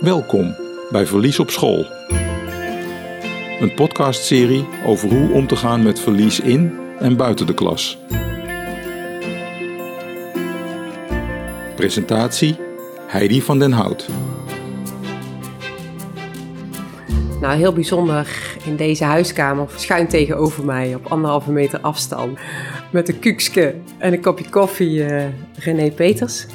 Welkom bij Verlies op School. Een podcastserie over hoe om te gaan met verlies in en buiten de klas. Presentatie Heidi van den Hout. Nou, heel bijzonder in deze huiskamer, schuin tegenover mij op anderhalve meter afstand. Met een kuukske en een kopje koffie, uh, René Peters.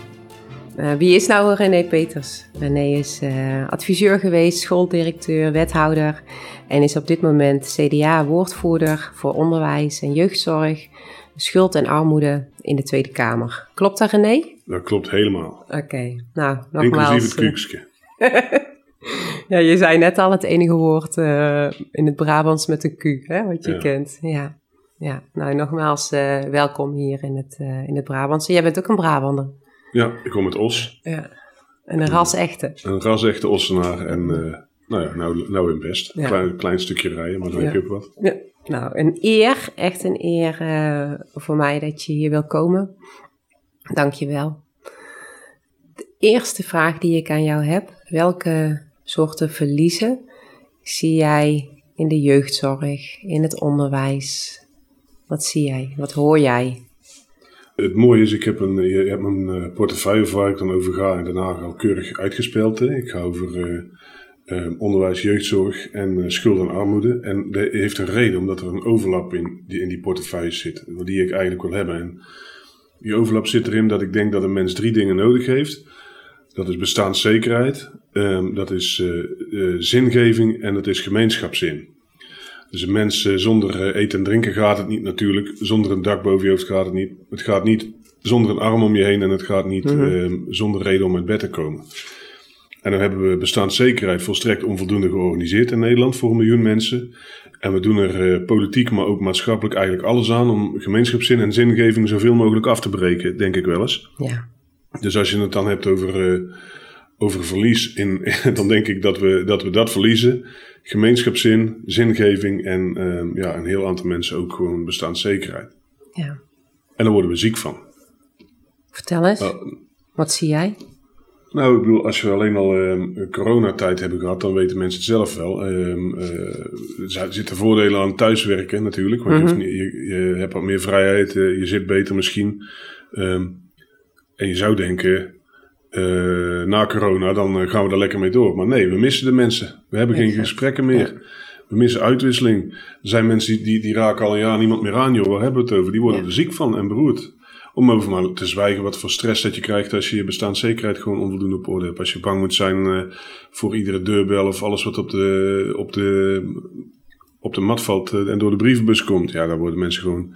Uh, wie is nou René Peters? René is uh, adviseur geweest, schooldirecteur, wethouder en is op dit moment CDA-woordvoerder voor onderwijs en jeugdzorg, schuld en armoede in de Tweede Kamer. Klopt dat René? Dat klopt helemaal. Oké, okay. nou nogmaals. Inclusief het kuukske. ja, je zei net al het enige woord uh, in het Brabants met een Q, hè, wat je Ja. kent. Ja. ja, nou nogmaals welkom hier in het, in het Brabantse. Jij bent ook een Brabander. Ja, ik kom uit Os. Ja. En een ras-echte. Een ras-echte Ossenaar en uh, nou ja, nou, nou in best. Ja. Klein, klein stukje rijden, maar dan heb je ook wat. Ja. Nou, een eer, echt een eer uh, voor mij dat je hier wil komen. Dank je wel. De eerste vraag die ik aan jou heb, welke soorten verliezen zie jij in de jeugdzorg, in het onderwijs? Wat zie jij? Wat hoor jij? Het mooie is, ik heb een, je hebt mijn uh, portefeuille waar ik dan over ga Den Haag al keurig uitgespeeld. Ik ga over uh, uh, onderwijs, jeugdzorg en schuld en armoede. En dat heeft een reden, omdat er een overlap in die, in die portefeuille zit, die ik eigenlijk wil hebben. En die overlap zit erin dat ik denk dat een mens drie dingen nodig heeft. Dat is bestaanszekerheid, um, dat is uh, zingeving en dat is gemeenschapszin. Dus een mens uh, zonder uh, eten en drinken gaat het niet natuurlijk. Zonder een dak boven je hoofd gaat het niet. Het gaat niet zonder een arm om je heen en het gaat niet mm -hmm. uh, zonder reden om uit bed te komen. En dan hebben we bestaanszekerheid volstrekt onvoldoende georganiseerd in Nederland voor een miljoen mensen. En we doen er politiek, maar ook maatschappelijk eigenlijk alles aan om gemeenschapszin en zingeving zoveel mogelijk af te breken, denk ik wel eens. Ja. Dus als je het dan hebt over, over verlies, in, dan denk ik dat we, dat we dat verliezen gemeenschapszin, zingeving en uh, ja, een heel aantal mensen ook gewoon bestaanszekerheid. Ja. En daar worden we ziek van. Vertel eens, Uh, wat zie jij? Nou, ik bedoel, als we alleen al uh, coronatijd hebben gehad, dan weten mensen het zelf wel. Er zitten voordelen aan thuiswerken natuurlijk, want mm -hmm. je, je, je, hebt wat meer vrijheid, eh, je zit beter misschien. Ehm, en je zou denken, uh, na corona, dan uh, gaan we er lekker mee door. Maar nee, we missen de mensen. We hebben geen gesprekken meer. Ja. We missen uitwisseling. Er zijn mensen die, die, die, raken al een jaar niemand meer aan, joh. Waar hebben we het over? Die worden ja. er ziek van en beroerd. Om over maar te zwijgen wat voor stress dat je krijgt als je je bestaanszekerheid gewoon onvoldoende op orde hebt. Als je bang moet zijn uh, voor iedere deurbel of alles wat op de, op de, op de mat valt en door de brievenbus komt. Ja, daar worden mensen gewoon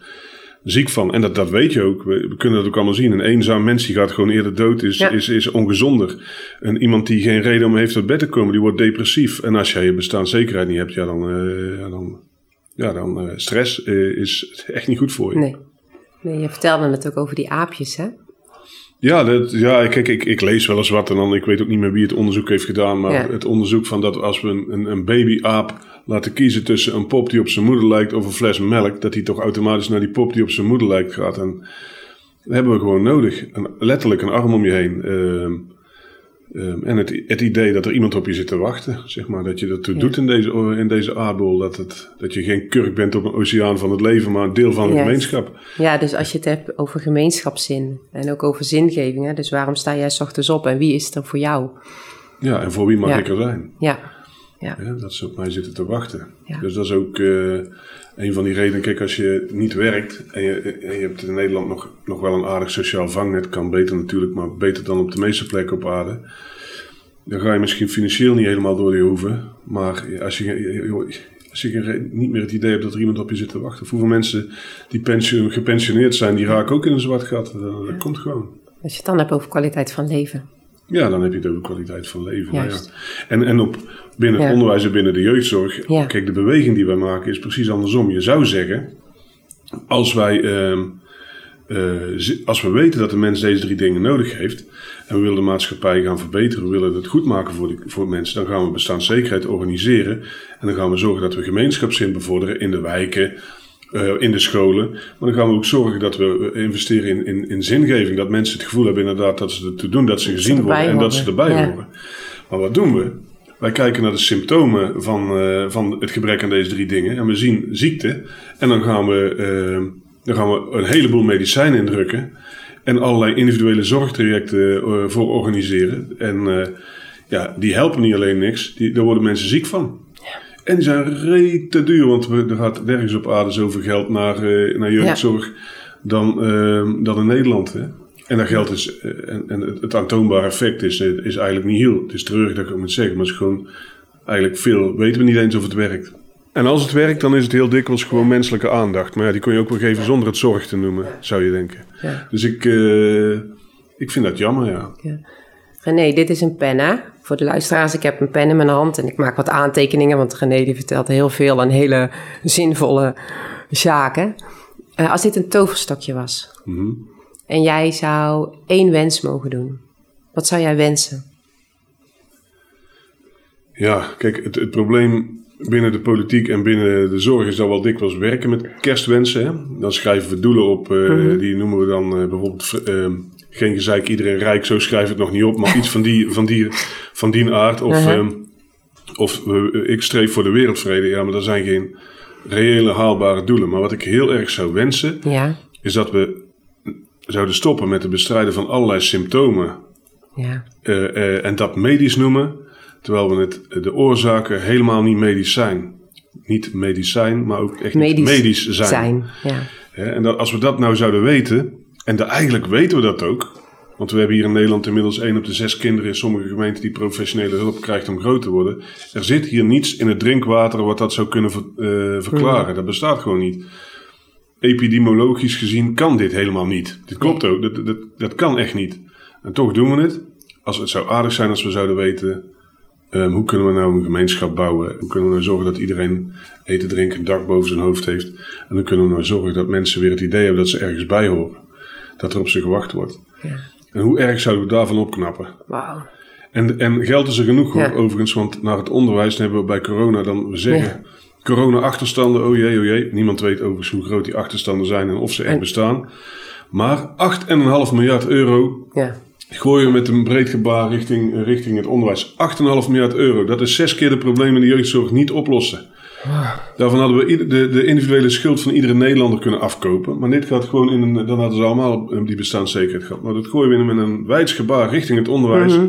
ziek van. En dat, dat weet je ook. We, we, kunnen dat ook allemaal zien. Een eenzaam mens die gaat gewoon eerder dood, is, ja. is, is ongezonder. En iemand die geen reden om heeft uit bed te komen, die wordt depressief. En als jij je bestaanszekerheid niet hebt, ja dan, uh, ja, dan, ja, dan uh, stress uh, is echt niet goed voor je. Nee. nee, je vertelde het ook over die aapjes, hè? Ja, dat, ja kijk, ik, ik lees wel eens wat en dan, ik weet ook niet meer wie het onderzoek heeft gedaan, maar ja. het onderzoek van dat als we een, een, babyaap laten kiezen tussen een pop die op zijn moeder lijkt of een fles melk, dat hij toch automatisch naar die pop die op zijn moeder lijkt gaat. En dat hebben we gewoon nodig. Een, letterlijk een arm om je heen. Uh, uh, en het, het, idee dat er iemand op je zit te wachten, zeg maar, dat je dat ja. doet in deze, in deze aardbol. Dat, het, dat je geen kurk bent op een oceaan van het leven, maar een deel van de gemeenschap. Ja, dus als je het hebt over gemeenschapszin en ook over zingeving, hè, dus waarom sta jij s ochtends op en wie is er voor jou? Ja, en voor wie mag ja. ik er zijn? Ja. Ja. dat ze op mij zitten te wachten. Dus dat is ook uh, een van die redenen. Kijk, als je niet werkt en je, en je hebt in Nederland nog, nog wel een aardig sociaal vangnet, kan beter natuurlijk, maar beter dan op de meeste plekken op aarde. Dan ga je misschien financieel niet helemaal door die hoeven. Maar als je, als je niet meer het idee hebt dat er iemand op je zit te wachten. Of hoeveel mensen die pensioen, gepensioneerd zijn, die raken ook in een zwart gat. Dat, dat komt gewoon. Als je het dan hebt over kwaliteit van leven. Ja, dan heb je het over kwaliteit van leven. Nou ja. En, en op, binnen het onderwijs en binnen de jeugdzorg. Kijk, de beweging die wij maken is precies andersom. Je zou zeggen, als wij, uh, uh, als we weten dat de mens deze drie dingen nodig heeft. En we willen de maatschappij gaan verbeteren, we willen het goed maken voor, de, voor mensen. Dan gaan we bestaanszekerheid organiseren. En dan gaan we zorgen dat we gemeenschapszin bevorderen in de wijken. Uh, in de scholen. Maar dan gaan we ook zorgen dat we investeren in, in, in zingeving. Dat mensen het gevoel hebben inderdaad dat ze het te doen, dat ze gezien worden en dat ze erbij ja. horen. Maar wat doen we? Wij kijken naar de symptomen van, eh, van het gebrek aan deze drie dingen. En we zien ziekte. En dan gaan we, eh, dan gaan we een heleboel medicijnen indrukken. En allerlei individuele zorgtrajecten eh, voor organiseren. En ja, die helpen niet alleen niks. Die, daar worden mensen ziek van. En die zijn rete duur. Want we, er gaat nergens op aarde zoveel geld naar, naar jeugdzorg dan, dan in Nederland. Hè? En dat geld is, en, en het aantoonbare effect is, is eigenlijk niet heel. Het is terug dat ik het moet zeggen, maar het is gewoon eigenlijk veel weten we niet eens of het werkt. En als het werkt, dan is het heel dikwijls gewoon menselijke aandacht. Maar ja, die kun je ook wel geven zonder het zorg te noemen, zou je denken. Ja. Dus ik, ik vind dat jammer, ja. ja. René, dit is een pen, hè? Voor de luisteraars, ik heb een pen in mijn hand en ik maak wat aantekeningen, want René die vertelt heel veel en hele zinvolle zaken. Uh, als dit een toverstokje was mhm. en jij zou één wens mogen doen, wat zou jij wensen? Ja, kijk, het, het probleem binnen de politiek en binnen de zorg is dat wel dikwijls werken met kerstwensen. Hè? Dan schrijven we doelen op, uh, die noemen we dan uh, bijvoorbeeld geen gezeik, iedereen rijk, zo schrijf het nog niet op, maar iets van die, van die, van die aard. Of, -huh. of ik streef voor de wereldvrede, ja, maar dat zijn geen reële haalbare doelen. Maar wat ik heel erg zou wensen, ja. is dat we zouden stoppen met het bestrijden van allerlei symptomen. Ja. en dat medisch noemen. Terwijl we het, de oorzaken helemaal niet medisch zijn. Niet medicijn, maar ook echt medisch, medisch zijn. zijn ja. en dat, als we dat nou zouden weten, en eigenlijk weten we dat ook. Want we hebben hier in Nederland inmiddels 1 op de 6 kinderen in sommige gemeenten die professionele hulp krijgt om groot te worden. Er zit hier niets in het drinkwater wat dat zou kunnen uh, verklaren. Dat bestaat gewoon niet. Epidemiologisch gezien kan dit helemaal niet. Dit klopt ook, dat, dat, dat kan echt niet. En toch doen we het. Als het zou aardig zijn als we zouden weten Um, hoe kunnen we nou een gemeenschap bouwen? Hoe kunnen we nou zorgen dat iedereen eten, drinken, een dak boven zijn hoofd heeft? En hoe kunnen we nou zorgen dat mensen weer het idee hebben dat ze ergens bij horen? Dat er op ze gewacht wordt. Ja. En hoe erg zouden we daarvan opknappen? Wauw. En, en geld is er genoeg ja. overigens, want naar het onderwijs hebben we bij corona dan, we zeggen, ja. corona-achterstanden, oh jee, oh jee. Niemand weet overigens hoe groot die achterstanden zijn en of ze echt bestaan. Maar 8,5 miljard euro ja gooien met een breed gebaar richting, richting het onderwijs. 8,5 miljard euro. Dat is zes keer de problemen in de jeugdzorg niet oplossen. Daarvan hadden we de, de individuele schuld van iedere Nederlander kunnen afkopen. Maar dit gaat gewoon in een. Dan hadden ze allemaal die bestaanszekerheid gehad. Maar dat gooien we met een wijds gebaar richting het onderwijs. Mhm.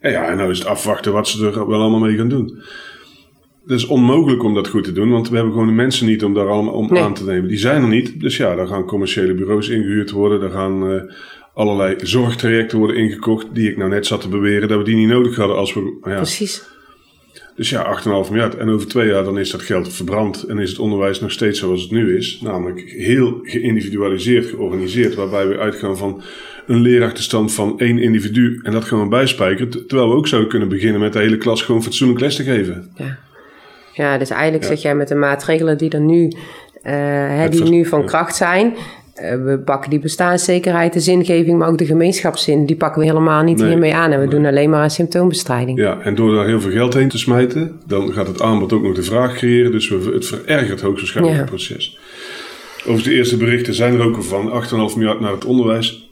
En ja, en nou is het afwachten wat ze er wel allemaal mee gaan doen. Het is onmogelijk om dat goed te doen, want we hebben gewoon de mensen niet om daar allemaal om aan te nemen. Die zijn er niet. Dus ja, daar gaan commerciële bureaus ingehuurd worden. Daar gaan uh, allerlei zorgtrajecten worden ingekocht. Die ik nou net zat te beweren dat we die niet nodig hadden als we. Ja. Precies. Dus ja, 8,5 miljard. En over twee jaar dan is dat geld verbrand. En is het onderwijs nog steeds zoals het nu is. Namelijk heel geïndividualiseerd, georganiseerd. Waarbij we uitgaan van een leerachterstand van één individu. En dat gaan we bijspijkeren. Terwijl we ook zouden kunnen beginnen met de hele klas gewoon fatsoenlijk les te geven. Ja, ja dus eigenlijk ja. zeg jij met de maatregelen die er nu, uh, hè, die nu van kracht zijn. Eh, we pakken die bestaanszekerheid, de zingeving, maar ook de gemeenschapszin, die pakken we helemaal niet hiermee aan. En we doen alleen maar een symptoombestrijding. Ja, en door daar heel veel geld heen te smijten, dan gaat het aanbod ook nog de vraag creëren. Dus we, het verergert hoogstwaarschijnlijk het proces. Over de eerste berichten zijn er ook van 8,5 miljard naar het onderwijs.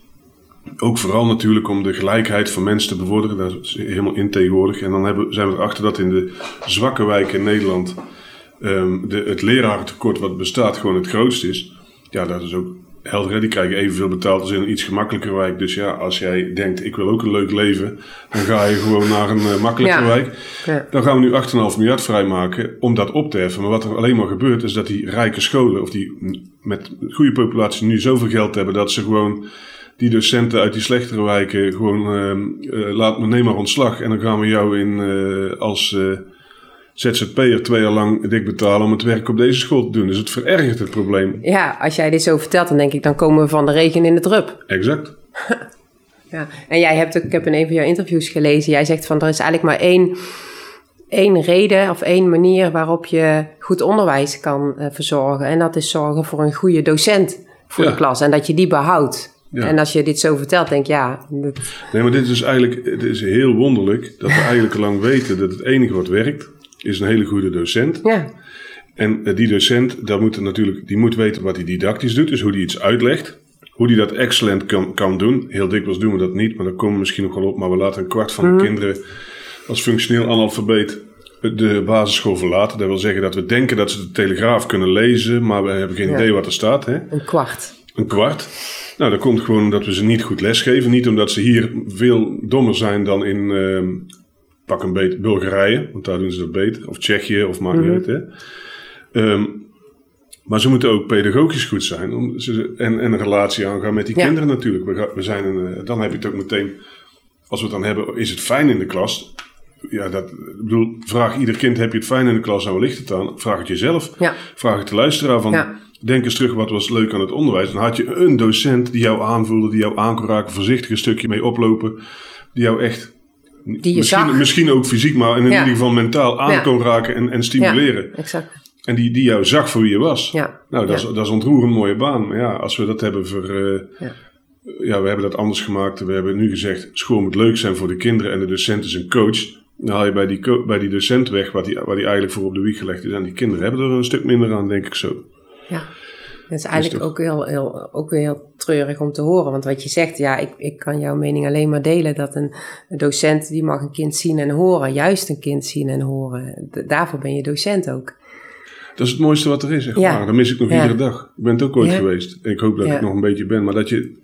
Ook vooral natuurlijk om de gelijkheid van mensen te bevorderen. Daar is helemaal in tegenwoordig. En dan hebben, zijn we erachter dat in de zwakke wijken in Nederland um, de, het lerarentekort wat bestaat gewoon het grootst is. Ja, dat is ook Helder, die krijgen evenveel betaald als in een iets gemakkelijker wijk. Dus ja, als jij denkt, ik wil ook een leuk leven, dan ga je gewoon naar een uh, makkelijker wijk. Ja. Dan gaan we nu 8,5 miljard vrijmaken om dat op te heffen. Maar wat er alleen maar gebeurt, is dat die rijke scholen, of die met goede populatie nu zoveel geld hebben, dat ze gewoon die docenten uit die slechtere wijken gewoon, uh, uh, laat me neem maar ontslag. En dan gaan we jou in uh, als ZZP'er twee jaar lang dik betalen om het werk op deze school te doen. Dus het verergert het probleem. Ja, als jij dit zo vertelt, dan denk ik, dan komen we van de regen in de drup. Exact. ja, en jij hebt, ik heb in een van jouw interviews gelezen, jij zegt van er is eigenlijk maar één, één reden of één manier waarop je goed onderwijs kan uh, verzorgen. En dat is zorgen voor een goede docent voor de klas en dat je die behoudt. Ja. En als je dit zo vertelt, denk ik, ja... Nee, maar dit is eigenlijk het is heel wonderlijk dat we eigenlijk lang weten dat het enige wat werkt, is een hele goede docent. Ja. En eh, die docent, daar moet natuurlijk, die moet weten wat hij didactisch doet, dus hoe hij iets uitlegt. Hoe hij dat excellent kan, kan doen. Heel dikwijls doen we dat niet, maar daar komen we misschien nog wel op. Maar we laten een kwart van de mhm. kinderen als functioneel analfabeet de basisschool verlaten. Dat wil zeggen dat we denken dat ze de Telegraaf kunnen lezen, maar we hebben geen Ja. idee wat er staat. Hè? Een kwart. Een kwart. Nou, dat komt gewoon omdat we ze niet goed lesgeven. Niet omdat ze hier veel dommer zijn dan in ehm, pak een beet Bulgarije, want daar doen ze dat beter. Of Tsjechië, of maakt niet uit. Hè? Ehm, maar ze moeten ook pedagogisch goed zijn om ze, en, en een relatie aangaan met die Ja. kinderen natuurlijk. We, we zijn een, eh, dan heb je het ook meteen, als we het dan hebben, is het fijn in de klas? Ja, dat, ik bedoel, vraag ieder kind, heb je het fijn in de klas? Nou, ligt het aan? Vraag het jezelf. Ja. Vraag het de luisteraar van, Ja. denk eens terug wat was leuk aan het onderwijs. Dan had je een docent die jou aanvoelde, die jou aan kon raken, voorzichtig een stukje mee oplopen. Die jou echt, Die je misschien, zag. misschien ook fysiek, maar in ieder geval mentaal aan kon raken en, en stimuleren. Ja, exact. En die, die jou zag voor wie je was. Ja. Nou, dat, Ja. is, dat is ontroerend mooie baan. Maar ja, als we dat hebben voor... eh, Ja. ja, we hebben dat anders gemaakt. We hebben nu gezegd, school moet leuk zijn voor de kinderen en de docent is een coach. Dan haal je bij die, bij die docent weg wat die, waar die eigenlijk voor op de wieg gelegd is. En die kinderen hebben er een stuk minder aan, denk ik zo. Ja. Dat is eigenlijk ook, heel, heel, ook weer heel treurig om te horen. Want wat je zegt, ja, ik, ik kan jouw mening alleen maar delen. Dat een, een docent, die mag een kind zien en horen. Juist een kind zien en horen. D- daarvoor ben je docent ook. Dat is het mooiste wat er is, echt Ja. waar. Dat mis ik nog Ja. iedere dag. Ik ben het ook ooit Ja. geweest. En ik hoop dat ik nog een beetje ben. Maar dat je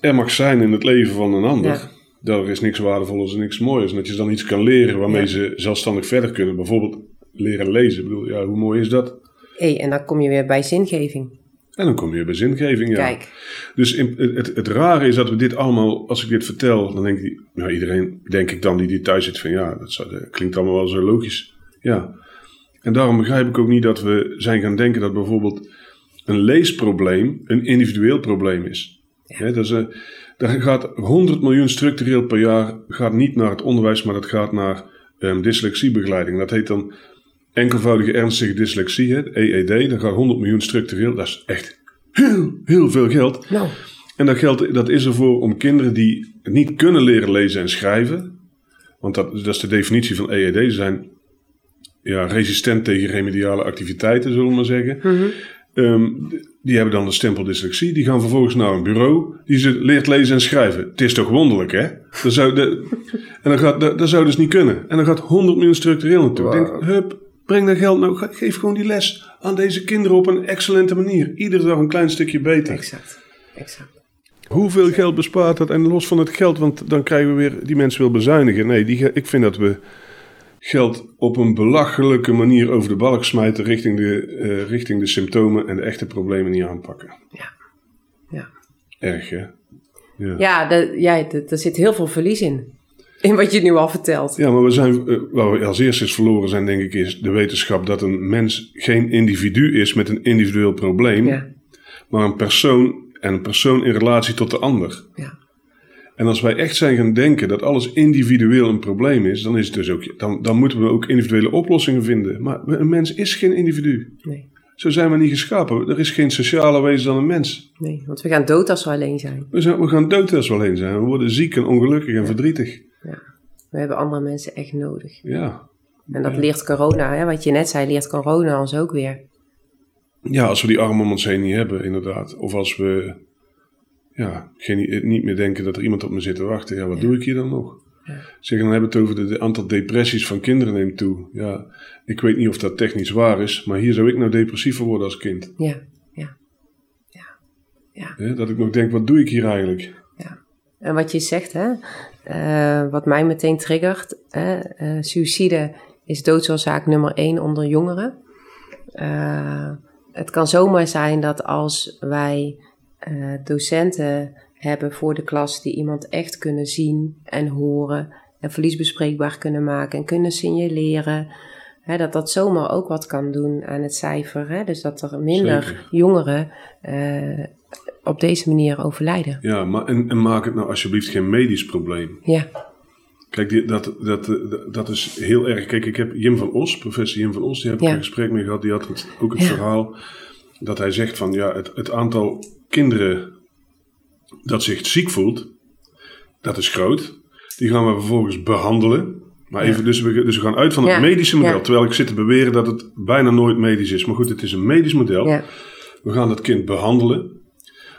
er mag zijn in het leven van een ander. Er is niks waardevols en niks moois. En dat je dan iets kan leren waarmee ze zelfstandig verder kunnen. Bijvoorbeeld leren lezen. Ik bedoel, ja, hoe mooi is dat? Hey, en dan kom je weer bij zingeving. En dan kom je bij zingeving, ja. Kijk, Dus in, het, het, rare is dat we dit allemaal, als ik dit vertel, dan denk ik, nou, iedereen, denk ik dan die dit thuis zit van ja, dat, zou, dat klinkt allemaal wel zo logisch. Ja. En daarom begrijp ik ook niet dat we zijn gaan denken dat bijvoorbeeld een leesprobleem een individueel probleem is. Hè, dat is daar gaat 100 miljoen structureel per jaar gaat niet naar het onderwijs, maar dat gaat naar ehm, dyslexiebegeleiding. Dat heet dan enkelvoudige ernstige dyslexie, hè, EED. Daar gaat 100 miljoen structureel. Dat is echt heel, heel veel geld. nou, En dat geld dat is ervoor om kinderen die niet kunnen leren lezen en schrijven. Want dat, dat is de definitie van EED. Ze zijn ja, resistent tegen remediale activiteiten, zullen we maar zeggen. Ehm, die hebben dan de stempel dyslexie. Die gaan vervolgens naar een bureau. Die ze leert lezen en schrijven. Het is toch wonderlijk, hè? Dat zou, de, en dan gaat, dat, dat zou dus niet kunnen. En dan gaat 100 miljoen structureel naartoe. Ik Denk, hup, breng dat geld nou. Ge- Geef gewoon die les aan deze kinderen op een excellente manier. Iedere dag een klein stukje beter. exact. exact. Hoeveel geld bespaart dat? En los van het geld, want dan krijgen we weer die mensen wil bezuinigen. Nee, die, ik vind dat we geld op een belachelijke manier over de balk smijten richting de, eh, richting de symptomen en de echte problemen niet aanpakken. Ja. Ja. Erg, hè? Ja. Ja, de, ja er zit heel veel verlies in. In wat je nu al vertelt. Ja, maar we zijn, eh, waar we als eerste is verloren zijn, denk ik, is de wetenschap dat een mens geen individu is met een individueel probleem, Ja, maar een persoon en een persoon in relatie tot de ander. ja. En als wij echt zijn gaan denken dat alles individueel een probleem is, dan, is het dus ook, dan, dan moeten we ook individuele oplossingen vinden. Maar een mens is geen individu. Nee, Zo zijn we niet geschapen. Er is geen sociale wezen dan een mens. nee, want we gaan dood als we alleen zijn. We, zijn, we gaan dood als we alleen zijn. We worden ziek en ongelukkig en verdrietig. Ja. We hebben andere mensen echt nodig. Ja. En dat leert corona, hè? wat je net zei, leert corona ons ook weer. ja, als we die armen om ons heen niet hebben, inderdaad. Of als we ja, geen, niet meer denken dat er iemand op me zit te wachten. Ja, wat doe ik hier dan nog? Zeg, dan hebben we het over het aantal depressies van kinderen neemt toe. Ja, ik weet niet of dat technisch waar is, maar hier zou ik nou depressief van worden als kind. Ja, ja, ja, ja. Dat ik nog denk, wat doe ik hier eigenlijk? ja. En wat je zegt, hè, eh, wat mij meteen triggert, eh, suïcide is doodsoorzaak nummer één onder jongeren. Eh, het kan zomaar zijn dat als wij docenten hebben voor de klas die iemand echt kunnen zien en horen en verliesbespreekbaar kunnen maken en kunnen signaleren, hè, dat dat zomaar ook wat kan doen aan het cijfer. Hè? Dus dat er minder Zeker. jongeren op deze manier overlijden. Ja, maar en, en maak het nou alsjeblieft geen medisch probleem. Ja, Kijk, die, dat, dat, dat, dat is heel erg. Kijk, ik heb Jim van Os, professor Jim van Os, die heb ik Ja. een gesprek mee gehad. Die had het, ook het Ja. verhaal dat hij zegt van ja, het, het aantal kinderen dat zich ziek voelt, dat is groot. Die gaan we vervolgens behandelen. Maar even, dus, we, dus we gaan uit van het medische model. Terwijl ik zit te beweren dat het bijna nooit medisch is. Maar goed, het is een medisch model. We gaan dat kind behandelen.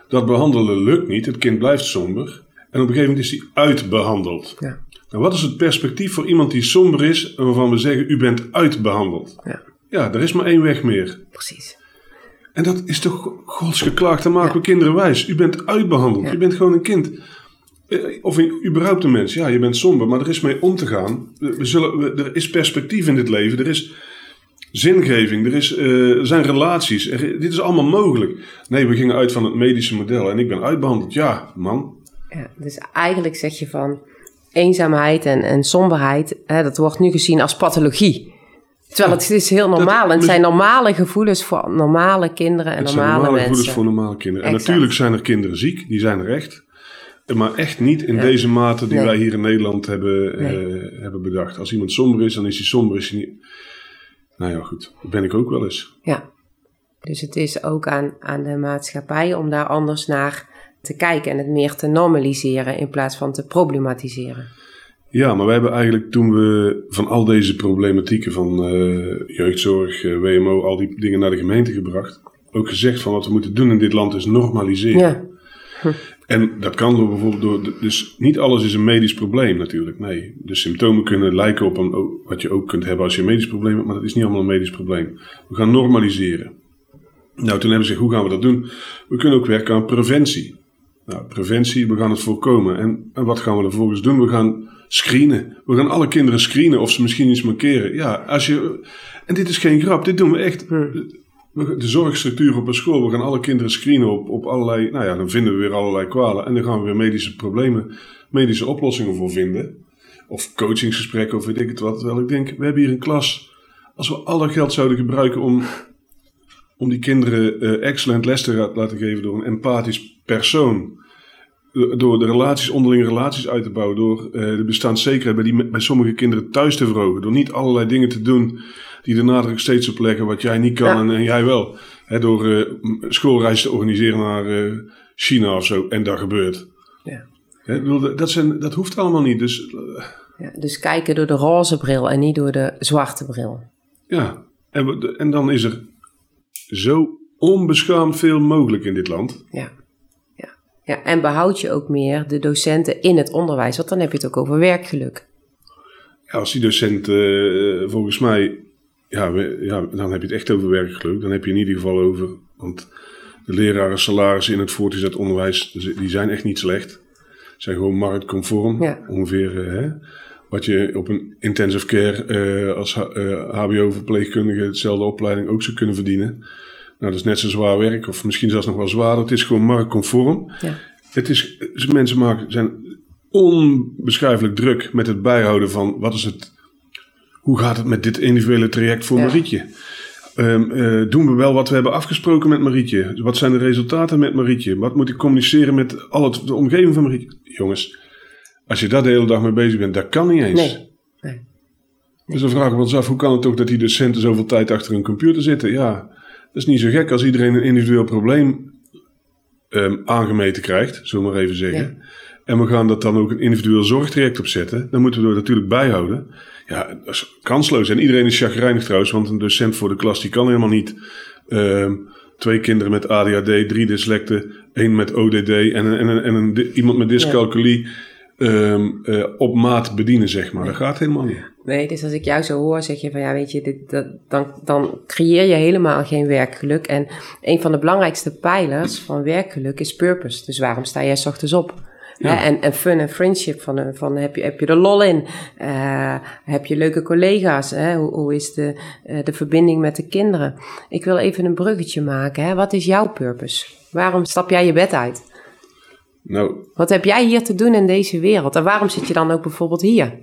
Dat behandelen lukt niet. Het kind blijft somber. En op een gegeven moment is hij uitbehandeld. ja. Nou, wat is het perspectief voor iemand die somber is en waarvan we zeggen, u bent uitbehandeld? Ja. Ja, er is maar één weg meer. Precies. En dat is toch godsgeklaagd, dan maken we kinderen wijs. U bent uitbehandeld, Ja. je bent gewoon een kind. Eh, Of überhaupt een mens, ja, je bent somber, maar er is mee om te gaan. We we zullen, we- er is perspectief in dit leven, er is zingeving, er, is, eh, zijn relaties. Er- dit is allemaal mogelijk. Nee, we gingen uit van het medische model en ik ben uitbehandeld. Ja, man. Ja, dus eigenlijk zeg je van eenzaamheid en, en somberheid, hè, dat wordt nu gezien als pathologie. Terwijl het is heel normaal. en het zijn normale gevoelens voor normale kinderen en Het zijn normale, normale mensen. gevoelens voor normale kinderen. En Exact. natuurlijk zijn er kinderen ziek, die zijn er echt. Maar echt niet in Ja. deze mate die Nee. wij hier in Nederland hebben, Nee. eh, hebben bedacht. Als iemand somber is, dan is hij somber. Is hij niet... Nou ja, goed. Dat ben ik ook wel eens. Ja. Dus het is ook aan, aan de maatschappij om daar anders naar te kijken en het meer te normaliseren in plaats van te problematiseren. Ja, maar we hebben eigenlijk toen we van al deze problematieken van eh, jeugdzorg, eh, WMO, al die dingen naar de gemeente gebracht. Ook gezegd van wat we moeten doen in dit land is normaliseren. Ja, En dat kan door bijvoorbeeld door. Dus niet alles is een medisch probleem natuurlijk. Nee. De symptomen kunnen lijken op een, wat je ook kunt hebben als je een medisch probleem hebt, maar dat is niet allemaal een medisch probleem. We gaan normaliseren. Nou, toen hebben ze gezegd, hoe gaan we dat doen? We kunnen ook werken aan preventie. Nou, preventie, we gaan het voorkomen. En, en wat gaan we vervolgens doen? We gaan screenen. We gaan alle kinderen screenen of ze misschien iets markeren. Ja, als je. En dit is geen grap, dit doen we echt. De zorgstructuur op een school, we gaan alle kinderen screenen op, op allerlei. Nou ja, dan vinden we weer allerlei kwalen. En dan gaan we weer medische problemen, medische oplossingen voor vinden. Of coachingsgesprekken of weet ik het wat. Terwijl ik denk, we hebben hier een klas. Als we alle geld zouden gebruiken om om die kinderen eh, excellent les te laten geven door een empathisch persoon. Do- Door de relaties, onderlinge relaties uit te bouwen. Door eh, de bestaanszekerheid bij, die, bij sommige kinderen thuis te verhogen. Door niet allerlei dingen te doen die de nadruk steeds op leggen wat jij niet kan Ja. en, en jij wel. Hè, door m- schoolreizen te organiseren naar eh, China of zo. En dat gebeurt. Ja. Hè, bedoel, dat, zijn, dat hoeft allemaal niet. Dus eh, ja, dus kijken door de roze bril en niet door de zwarte bril. ja. En, en dan is er zo onbeschaamd veel mogelijk in dit land. Ja. Ja. ja, en behoud je ook meer de docenten in het onderwijs, want dan heb je het ook over werkgeluk. Ja, als die docent volgens mij, ja, we- ja, dan heb je het echt over werkgeluk. Dan heb je in ieder geval over, want de leraren salarissen in het voortgezet onderwijs, die zijn echt niet slecht. Zijn gewoon marktconform, Ja. ongeveer. eh, hè, wat je op een intensive care eh, als H- eh, HBO-verpleegkundige hetzelfde opleiding ook zou kunnen verdienen. Nou, dat is net zo zwaar werk, of misschien zelfs nog wel zwaarder. Het is gewoon marktconform. Ja. Het is, dus mensen maken, zijn onbeschrijfelijk druk met het bijhouden van wat is het, hoe gaat het met dit individuele traject voor Ja. Marietje? Ehm, eh, doen we wel wat we hebben afgesproken met Marietje? Wat zijn de resultaten met Marietje? Wat moet ik communiceren met al het, de omgeving van Marietje? Jongens, als je daar de hele dag mee bezig bent, dat kan niet eens. Nee. nee. Dus dan vragen we ons af, hoe kan het toch dat die docenten zoveel tijd achter een computer zitten? Ja, dat is niet zo gek als iedereen een individueel probleem ehm, aangemeten krijgt, zullen we maar even zeggen. En we gaan dat dan ook een individueel zorgtraject opzetten. Dan moeten we er natuurlijk bijhouden. Ja, dat is kansloos. En iedereen is chagrijnig trouwens, want een docent voor de klas die kan helemaal niet ehm, twee kinderen met ADHD, drie dyslecten, één met ODD en, en, en iemand met dyscalculie ehm, eh, op maat bedienen, zeg maar. Dat gaat helemaal niet. Nee, dus als ik jou zo hoor, zeg je van ja, weet je, dit, dat, dan, dan creëer je helemaal geen werkgeluk. En een van de belangrijkste pijlers van werkgeluk is purpose. Dus waarom sta jij 's ochtends op? Ja. En, en fun en friendship, van, eh, van heb, je, heb je er lol in? Eh, heb je leuke collega's? Hè? Hoe, hoe is de, de verbinding met de kinderen? Ik wil even een bruggetje maken. Hè? Wat is jouw purpose? Waarom stap jij je bed uit? Nou, Wat heb jij hier te doen in deze wereld? En waarom zit je dan ook bijvoorbeeld hier?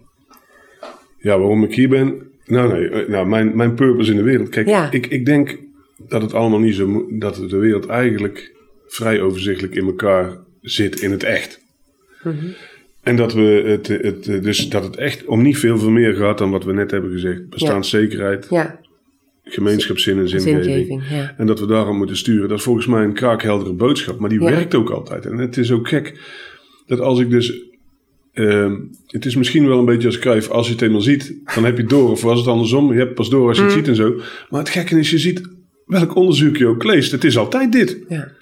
Ja, waarom ik hier ben? Nou, nee, eh, nou, mijn, mijn purpose in de wereld. Kijk, Ja. ik, ik denk dat het allemaal niet zo moet, dat de wereld eigenlijk vrij overzichtelijk in elkaar zit in het echt. En dat we het, het, dus dat het echt om niet veel, veel meer gaat dan wat we net hebben gezegd. Bestaanszekerheid, Ja, gemeenschapszin en zingeving. zingeving. Ja. En dat we daarom moeten sturen. Dat is volgens mij een kraakheldere boodschap. Maar die Ja. werkt ook altijd. En het is ook gek dat als ik dus... ehm, het is misschien wel een beetje als Cruijff. Als je het eenmaal ziet, dan heb je het door. Of was het andersom? Je hebt pas door als je het ziet en zo. Maar het gekke is, je ziet welk onderzoek je ook leest. Het is altijd dit. Ja.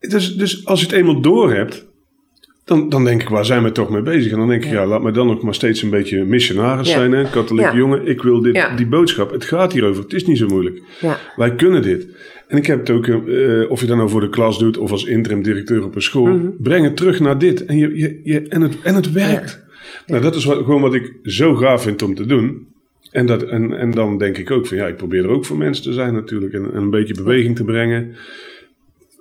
Dus, dus als je het eenmaal door hebt... dan, dan denk ik, waar zijn we toch mee bezig? En dan denk ik, ja, laat me dan nog maar steeds een beetje missionaris zijn. Hè? Katholiek jongen, ik wil dit, die boodschap. Het gaat hierover, het is niet zo moeilijk. Ja. Wij kunnen dit. En ik heb het ook, eh, of je dat nou voor de klas doet of als interim directeur op een school, Mhm. breng het terug naar dit. En, je, je, je, en, het, en het werkt. Nou, dat is wat, gewoon wat ik zo gaaf vind om te doen. En, dat, en, en dan denk ik ook van ja, ik probeer er ook voor mensen te zijn natuurlijk. En, en een beetje beweging te brengen.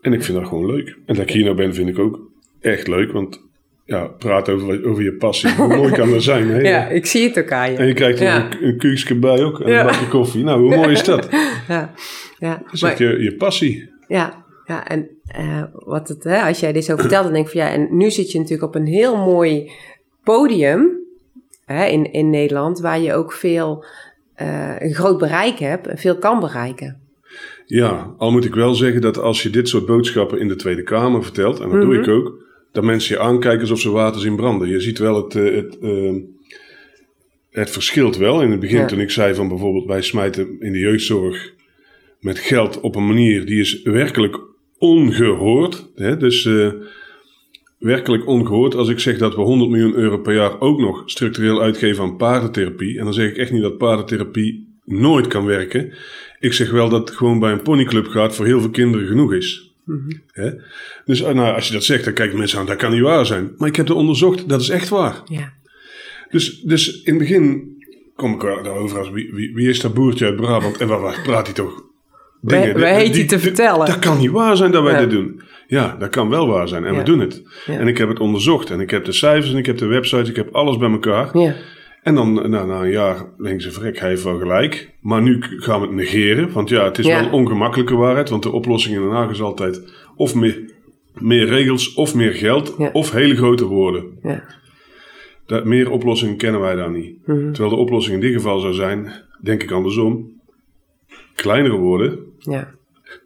En ik vind dat gewoon leuk. En dat ik hier nou ben, vind ik ook echt leuk. Want ja, praat over, over je passie. Hoe mooi kan dat zijn? Hè? Ja, ik zie het ook aan je. En je krijgt er Ja. een, een kuksje bij ook. En Ja. een bakje koffie. Nou, hoe mooi is dat? Ja, ja. Dat is echt je, je passie. Ja, ja en eh, wat het, hè, als jij dit zo vertelt, dan denk ik van ja, en nu zit je natuurlijk op een heel mooi podium hè, in, in Nederland, waar je ook veel, eh, een groot bereik hebt en veel kan bereiken. Ja, al moet ik wel zeggen dat als je dit soort boodschappen in de Tweede Kamer vertelt, en dat doe ik ook, dat mensen je aankijken alsof ze water zien branden. Je ziet wel het, eh, het, eh, het verschilt wel. In het begin Ja. toen ik zei van bijvoorbeeld wij smijten in de jeugdzorg met geld op een manier die is werkelijk ongehoord. Hè? Dus eh, werkelijk ongehoord als ik zeg dat we 100 miljoen euro per jaar ook nog structureel uitgeven aan paardentherapie. En dan zeg ik echt niet dat paardentherapie nooit kan werken. Ik zeg wel dat het gewoon bij een ponyclub gaat voor heel veel kinderen genoeg is. Hè? Dus eh, nou, als je dat zegt, dan kijken mensen aan, dat kan niet waar zijn. Maar ik heb het onderzocht, dat is echt waar. Ja, Dus, dus in het begin kom ik daarover als wie, wie, wie is dat boertje uit Brabant en waar, waar praat hij toch? Wij- wij heet te vertellen. Dat kan niet waar zijn dat wij Ja. dit doen. Ja, dat kan wel waar zijn en Ja. we doen het. Ja. En ik heb het onderzocht en ik heb de cijfers en ik heb de website, ik heb alles bij elkaar. ja, En dan nou, na een jaar denken ze, vrek, hij heeft wel gelijk. Maar nu gaan we het negeren, want ja, het is Ja. wel een ongemakkelijke waarheid. Want de oplossing in Den Haag is altijd of meer, meer regels, of meer geld, Ja. of hele grote woorden. ja, Dat, meer oplossingen kennen wij daar niet. Mhm. Terwijl de oplossing in dit geval zou zijn, denk ik andersom. Kleinere woorden, ja,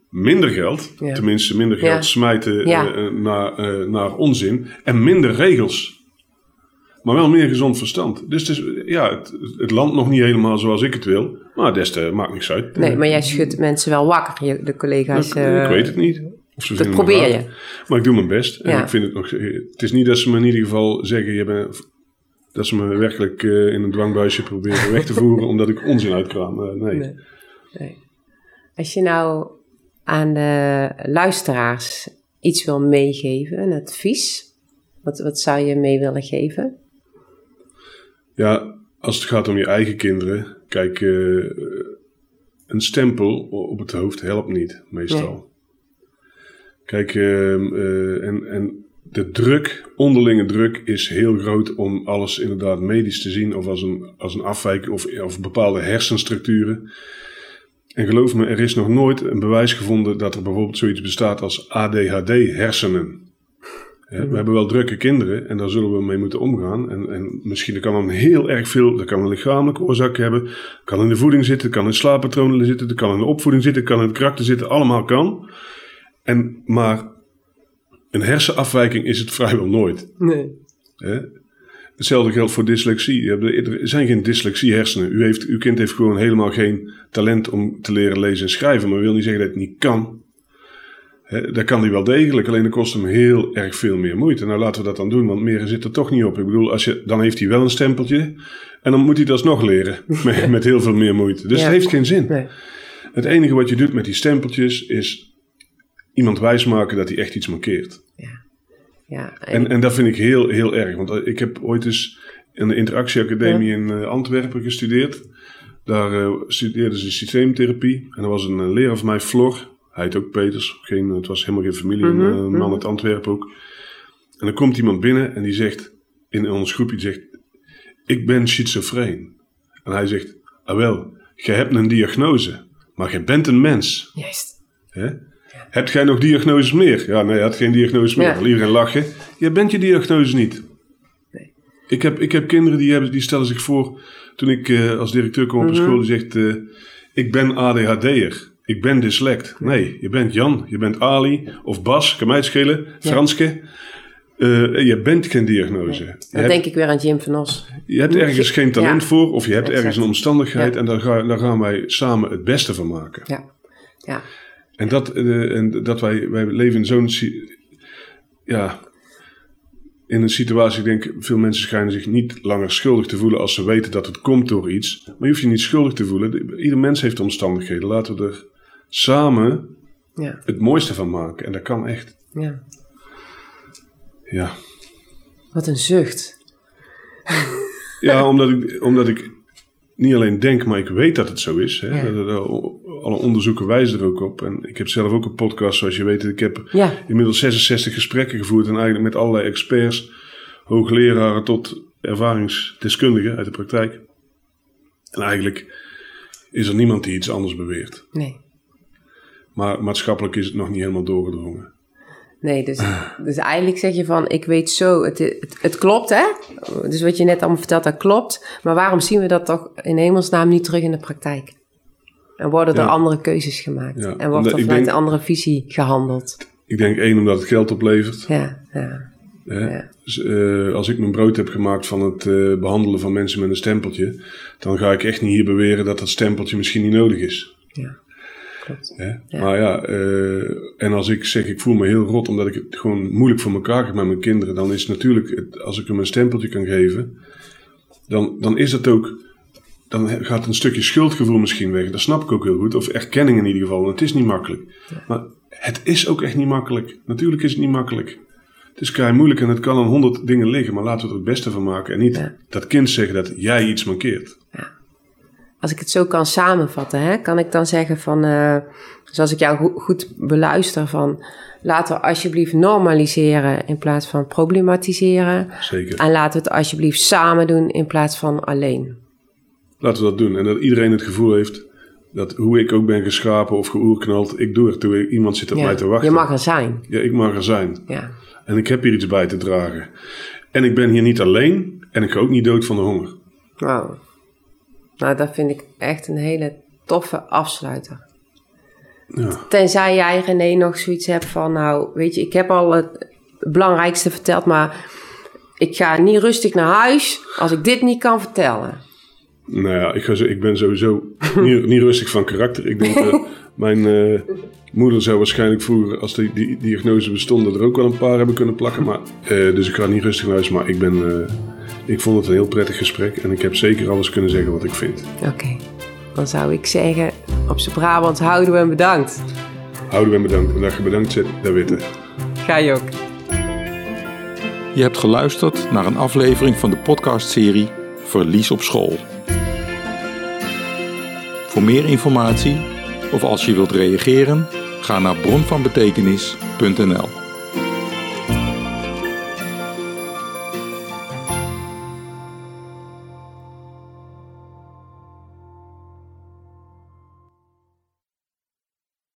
minder geld. Tenminste, minder geld smijten eh, eh, naar, eh, naar onzin. En minder regels. Maar wel meer gezond verstand. Dus het, is, ja, het, het landt nog niet helemaal zoals ik het wil. Maar des te maakt niks uit. Nee, maar jij schudt mensen wel wakker, de collega's. ik, eh, ik weet het niet. Of ze Dat probeer je. Maar ik doe mijn best. En Ja. ik vind het nog. Het is niet dat ze me in ieder geval zeggen. Je bent, dat ze me werkelijk eh, in een dwangbuisje proberen weg te voeren. omdat ik onzin uitkraam. Eh, nee. Nee. Nee. Als je nou aan de luisteraars iets wil meegeven, een advies, wat, wat zou je mee willen geven? Ja, als het gaat om je eigen kinderen. Kijk, eh, een stempel op het hoofd helpt niet, meestal. Kijk, ehm, eh, en, en de druk, onderlinge druk, is heel groot om alles inderdaad medisch te zien. Of als een, als een afwijking of, of bepaalde hersenstructuren. En geloof me, er is nog nooit een bewijs gevonden dat er bijvoorbeeld zoiets bestaat als ADHD-hersenen. Hè, We hebben wel drukke kinderen en daar zullen we mee moeten omgaan. En, en misschien kan dan heel erg veel, dat kan een lichamelijke oorzaak hebben, kan in de voeding zitten, kan in slaappatronen zitten, kan in de opvoeding zitten, kan in het karakter zitten, allemaal kan. En, maar een hersenafwijking is het vrijwel nooit. Nee. Hè? Hetzelfde geldt voor dyslexie. Er zijn geen dyslexie-hersenen. U heeft, uw kind heeft gewoon helemaal geen talent om te leren lezen en schrijven. Maar wil niet zeggen dat het niet kan. Dat kan hij wel degelijk, alleen dat kost hem heel erg veel meer moeite. Nou, laten we dat dan doen, want meer zit er toch niet op. Ik bedoel, als je, dan heeft hij wel een stempeltje. En dan moet hij dat alsnog leren. Met, met heel veel meer moeite. Dus Ja. het heeft geen zin. Nee. Het enige wat je doet met die stempeltjes is iemand wijsmaken dat hij echt iets mankeert. Ja, en, En, en dat vind ik heel, heel erg. Want eh, ik heb ooit eens in de Interactieacademie in eh, Antwerpen gestudeerd. Daar eh, studeerden ze systeemtherapie. En er was een leraar van mij, Flor. Hij heet ook Peters. Geen, het was helemaal geen familie. Mhm, Een eh, mhm. man uit Antwerpen ook. En dan komt iemand binnen en die zegt in ons groepje, zegt... Ik ben schizofreen. En hij zegt, ah wel, jij hebt een diagnose. Maar jij bent een mens. juist. Hè? Hebt jij nog diagnoses meer? Ja, nee, hij had geen diagnose meer. Ja. Iedereen lachen? Je bent je diagnose niet. Nee. Ik, heb, ik heb kinderen die, hebben, die stellen zich voor... Toen ik eh, als directeur kwam op een Mhm. school... Die zegt, eh, ik ben ADHD'er. Ik ben dyslect. Nee, je bent Jan. Je bent Ali. Of Bas. Kan mij het schelen. Franske. Eh, je bent geen diagnose. Dan hebt, denk ik weer aan Jim van Os. je hebt ergens geen talent Ja. voor... of je hebt ergens een omstandigheid... Ja. en daar, ga, daar gaan wij samen het beste van maken. Ja. Ja. En dat, eh, en dat wij, wij leven in zo'n. Ja. in een situatie, ik denk, veel mensen schijnen zich niet langer schuldig te voelen als ze weten dat het komt door iets. Maar je hoeft je niet schuldig te voelen. Ieder mens heeft omstandigheden. Laten we er samen Ja, het mooiste van maken. En dat kan echt. ja. Ja, Wat een zucht. ja omdat, ik, omdat ik niet alleen denk, maar ik weet dat het zo is. Hè. Ja. Alle onderzoeken wijzen er ook op. En ik heb zelf ook een podcast, zoals je weet. Ik heb Ja, inmiddels 66 gesprekken gevoerd. En eigenlijk met allerlei experts, hoogleraren tot ervaringsdeskundigen uit de praktijk. En eigenlijk is er niemand die iets anders beweert. nee. Maar maatschappelijk is het nog niet helemaal doorgedrongen. Nee, dus, dus eigenlijk zeg je van, ik weet zo, het, het, het klopt hè. Dus wat je net allemaal vertelt, dat klopt. Maar waarom zien we dat toch in hemelsnaam niet terug in de praktijk? En worden er Ja. andere keuzes gemaakt? Ja, En wordt omdat er vanuit denk- een andere visie gehandeld? Ik denk één, omdat het geld oplevert. Ja, ja? Ja. Dus, eh, als ik mijn brood heb gemaakt van het eh, behandelen van mensen met een stempeltje, dan ga ik echt niet hier beweren dat dat stempeltje misschien niet nodig is. ja. Klopt. Hè? Ja. Maar ja, eh, en als ik zeg ik voel me heel rot omdat ik het gewoon moeilijk voor elkaar heb met mijn kinderen, dan is natuurlijk, het, als ik hem een stempeltje kan geven, dan, dan is het ook, dan gaat een stukje schuldgevoel misschien weg. Dat snap ik ook heel goed, of erkenning in ieder geval. Het is niet makkelijk. Maar het is ook echt niet makkelijk. Natuurlijk is het niet makkelijk. Het is kei moeilijk en het kan aan honderd dingen liggen, maar laten we er het beste van maken. En niet Ja. dat kind zeggen dat jij iets mankeert. Als ik het zo kan samenvatten, hè, kan ik dan zeggen van, eh, zoals ik jou go- goed beluister, van laten we alsjeblieft normaliseren in plaats van problematiseren. Zeker. En laten we het alsjeblieft samen doen in plaats van alleen. Laten we dat doen. En dat iedereen het gevoel heeft dat hoe ik ook ben geschapen of geoerknald, ik doe het. Toe iemand zit op mij te wachten. Je mag er zijn. Ja, ik mag er zijn. Ja. En ik heb hier iets bij te dragen. En ik ben hier niet alleen en ik ga ook niet dood van de honger. Wow. Nou, dat vind ik echt een hele toffe afsluiter. Ja. Tenzij jij, René, nog zoiets hebt van... Nou, weet je, ik heb al het belangrijkste verteld... maar ik ga niet rustig naar huis als ik dit niet kan vertellen. Nou ja, ik, ga zo, ik ben sowieso niet, niet rustig van karakter. Ik denk dat mijn eh, moeder zou waarschijnlijk vroeger, als die, die diagnose bestond, er ook wel een paar hebben kunnen plakken. Maar, eh, dus ik ga niet rustig naar huis, maar ik ben... ik vond het een heel prettig gesprek en ik heb zeker alles kunnen zeggen wat ik vind. Oké. Dan zou ik zeggen, op z'n Brabant houden we en bedankt. Houden we bedankt. En dat je bedankt zit, dat weten. Ga je ook. Je hebt geluisterd naar een aflevering van de podcastserie Verlies op school. Voor meer informatie of als je wilt reageren, ga naar bronvanbetekenis.nl.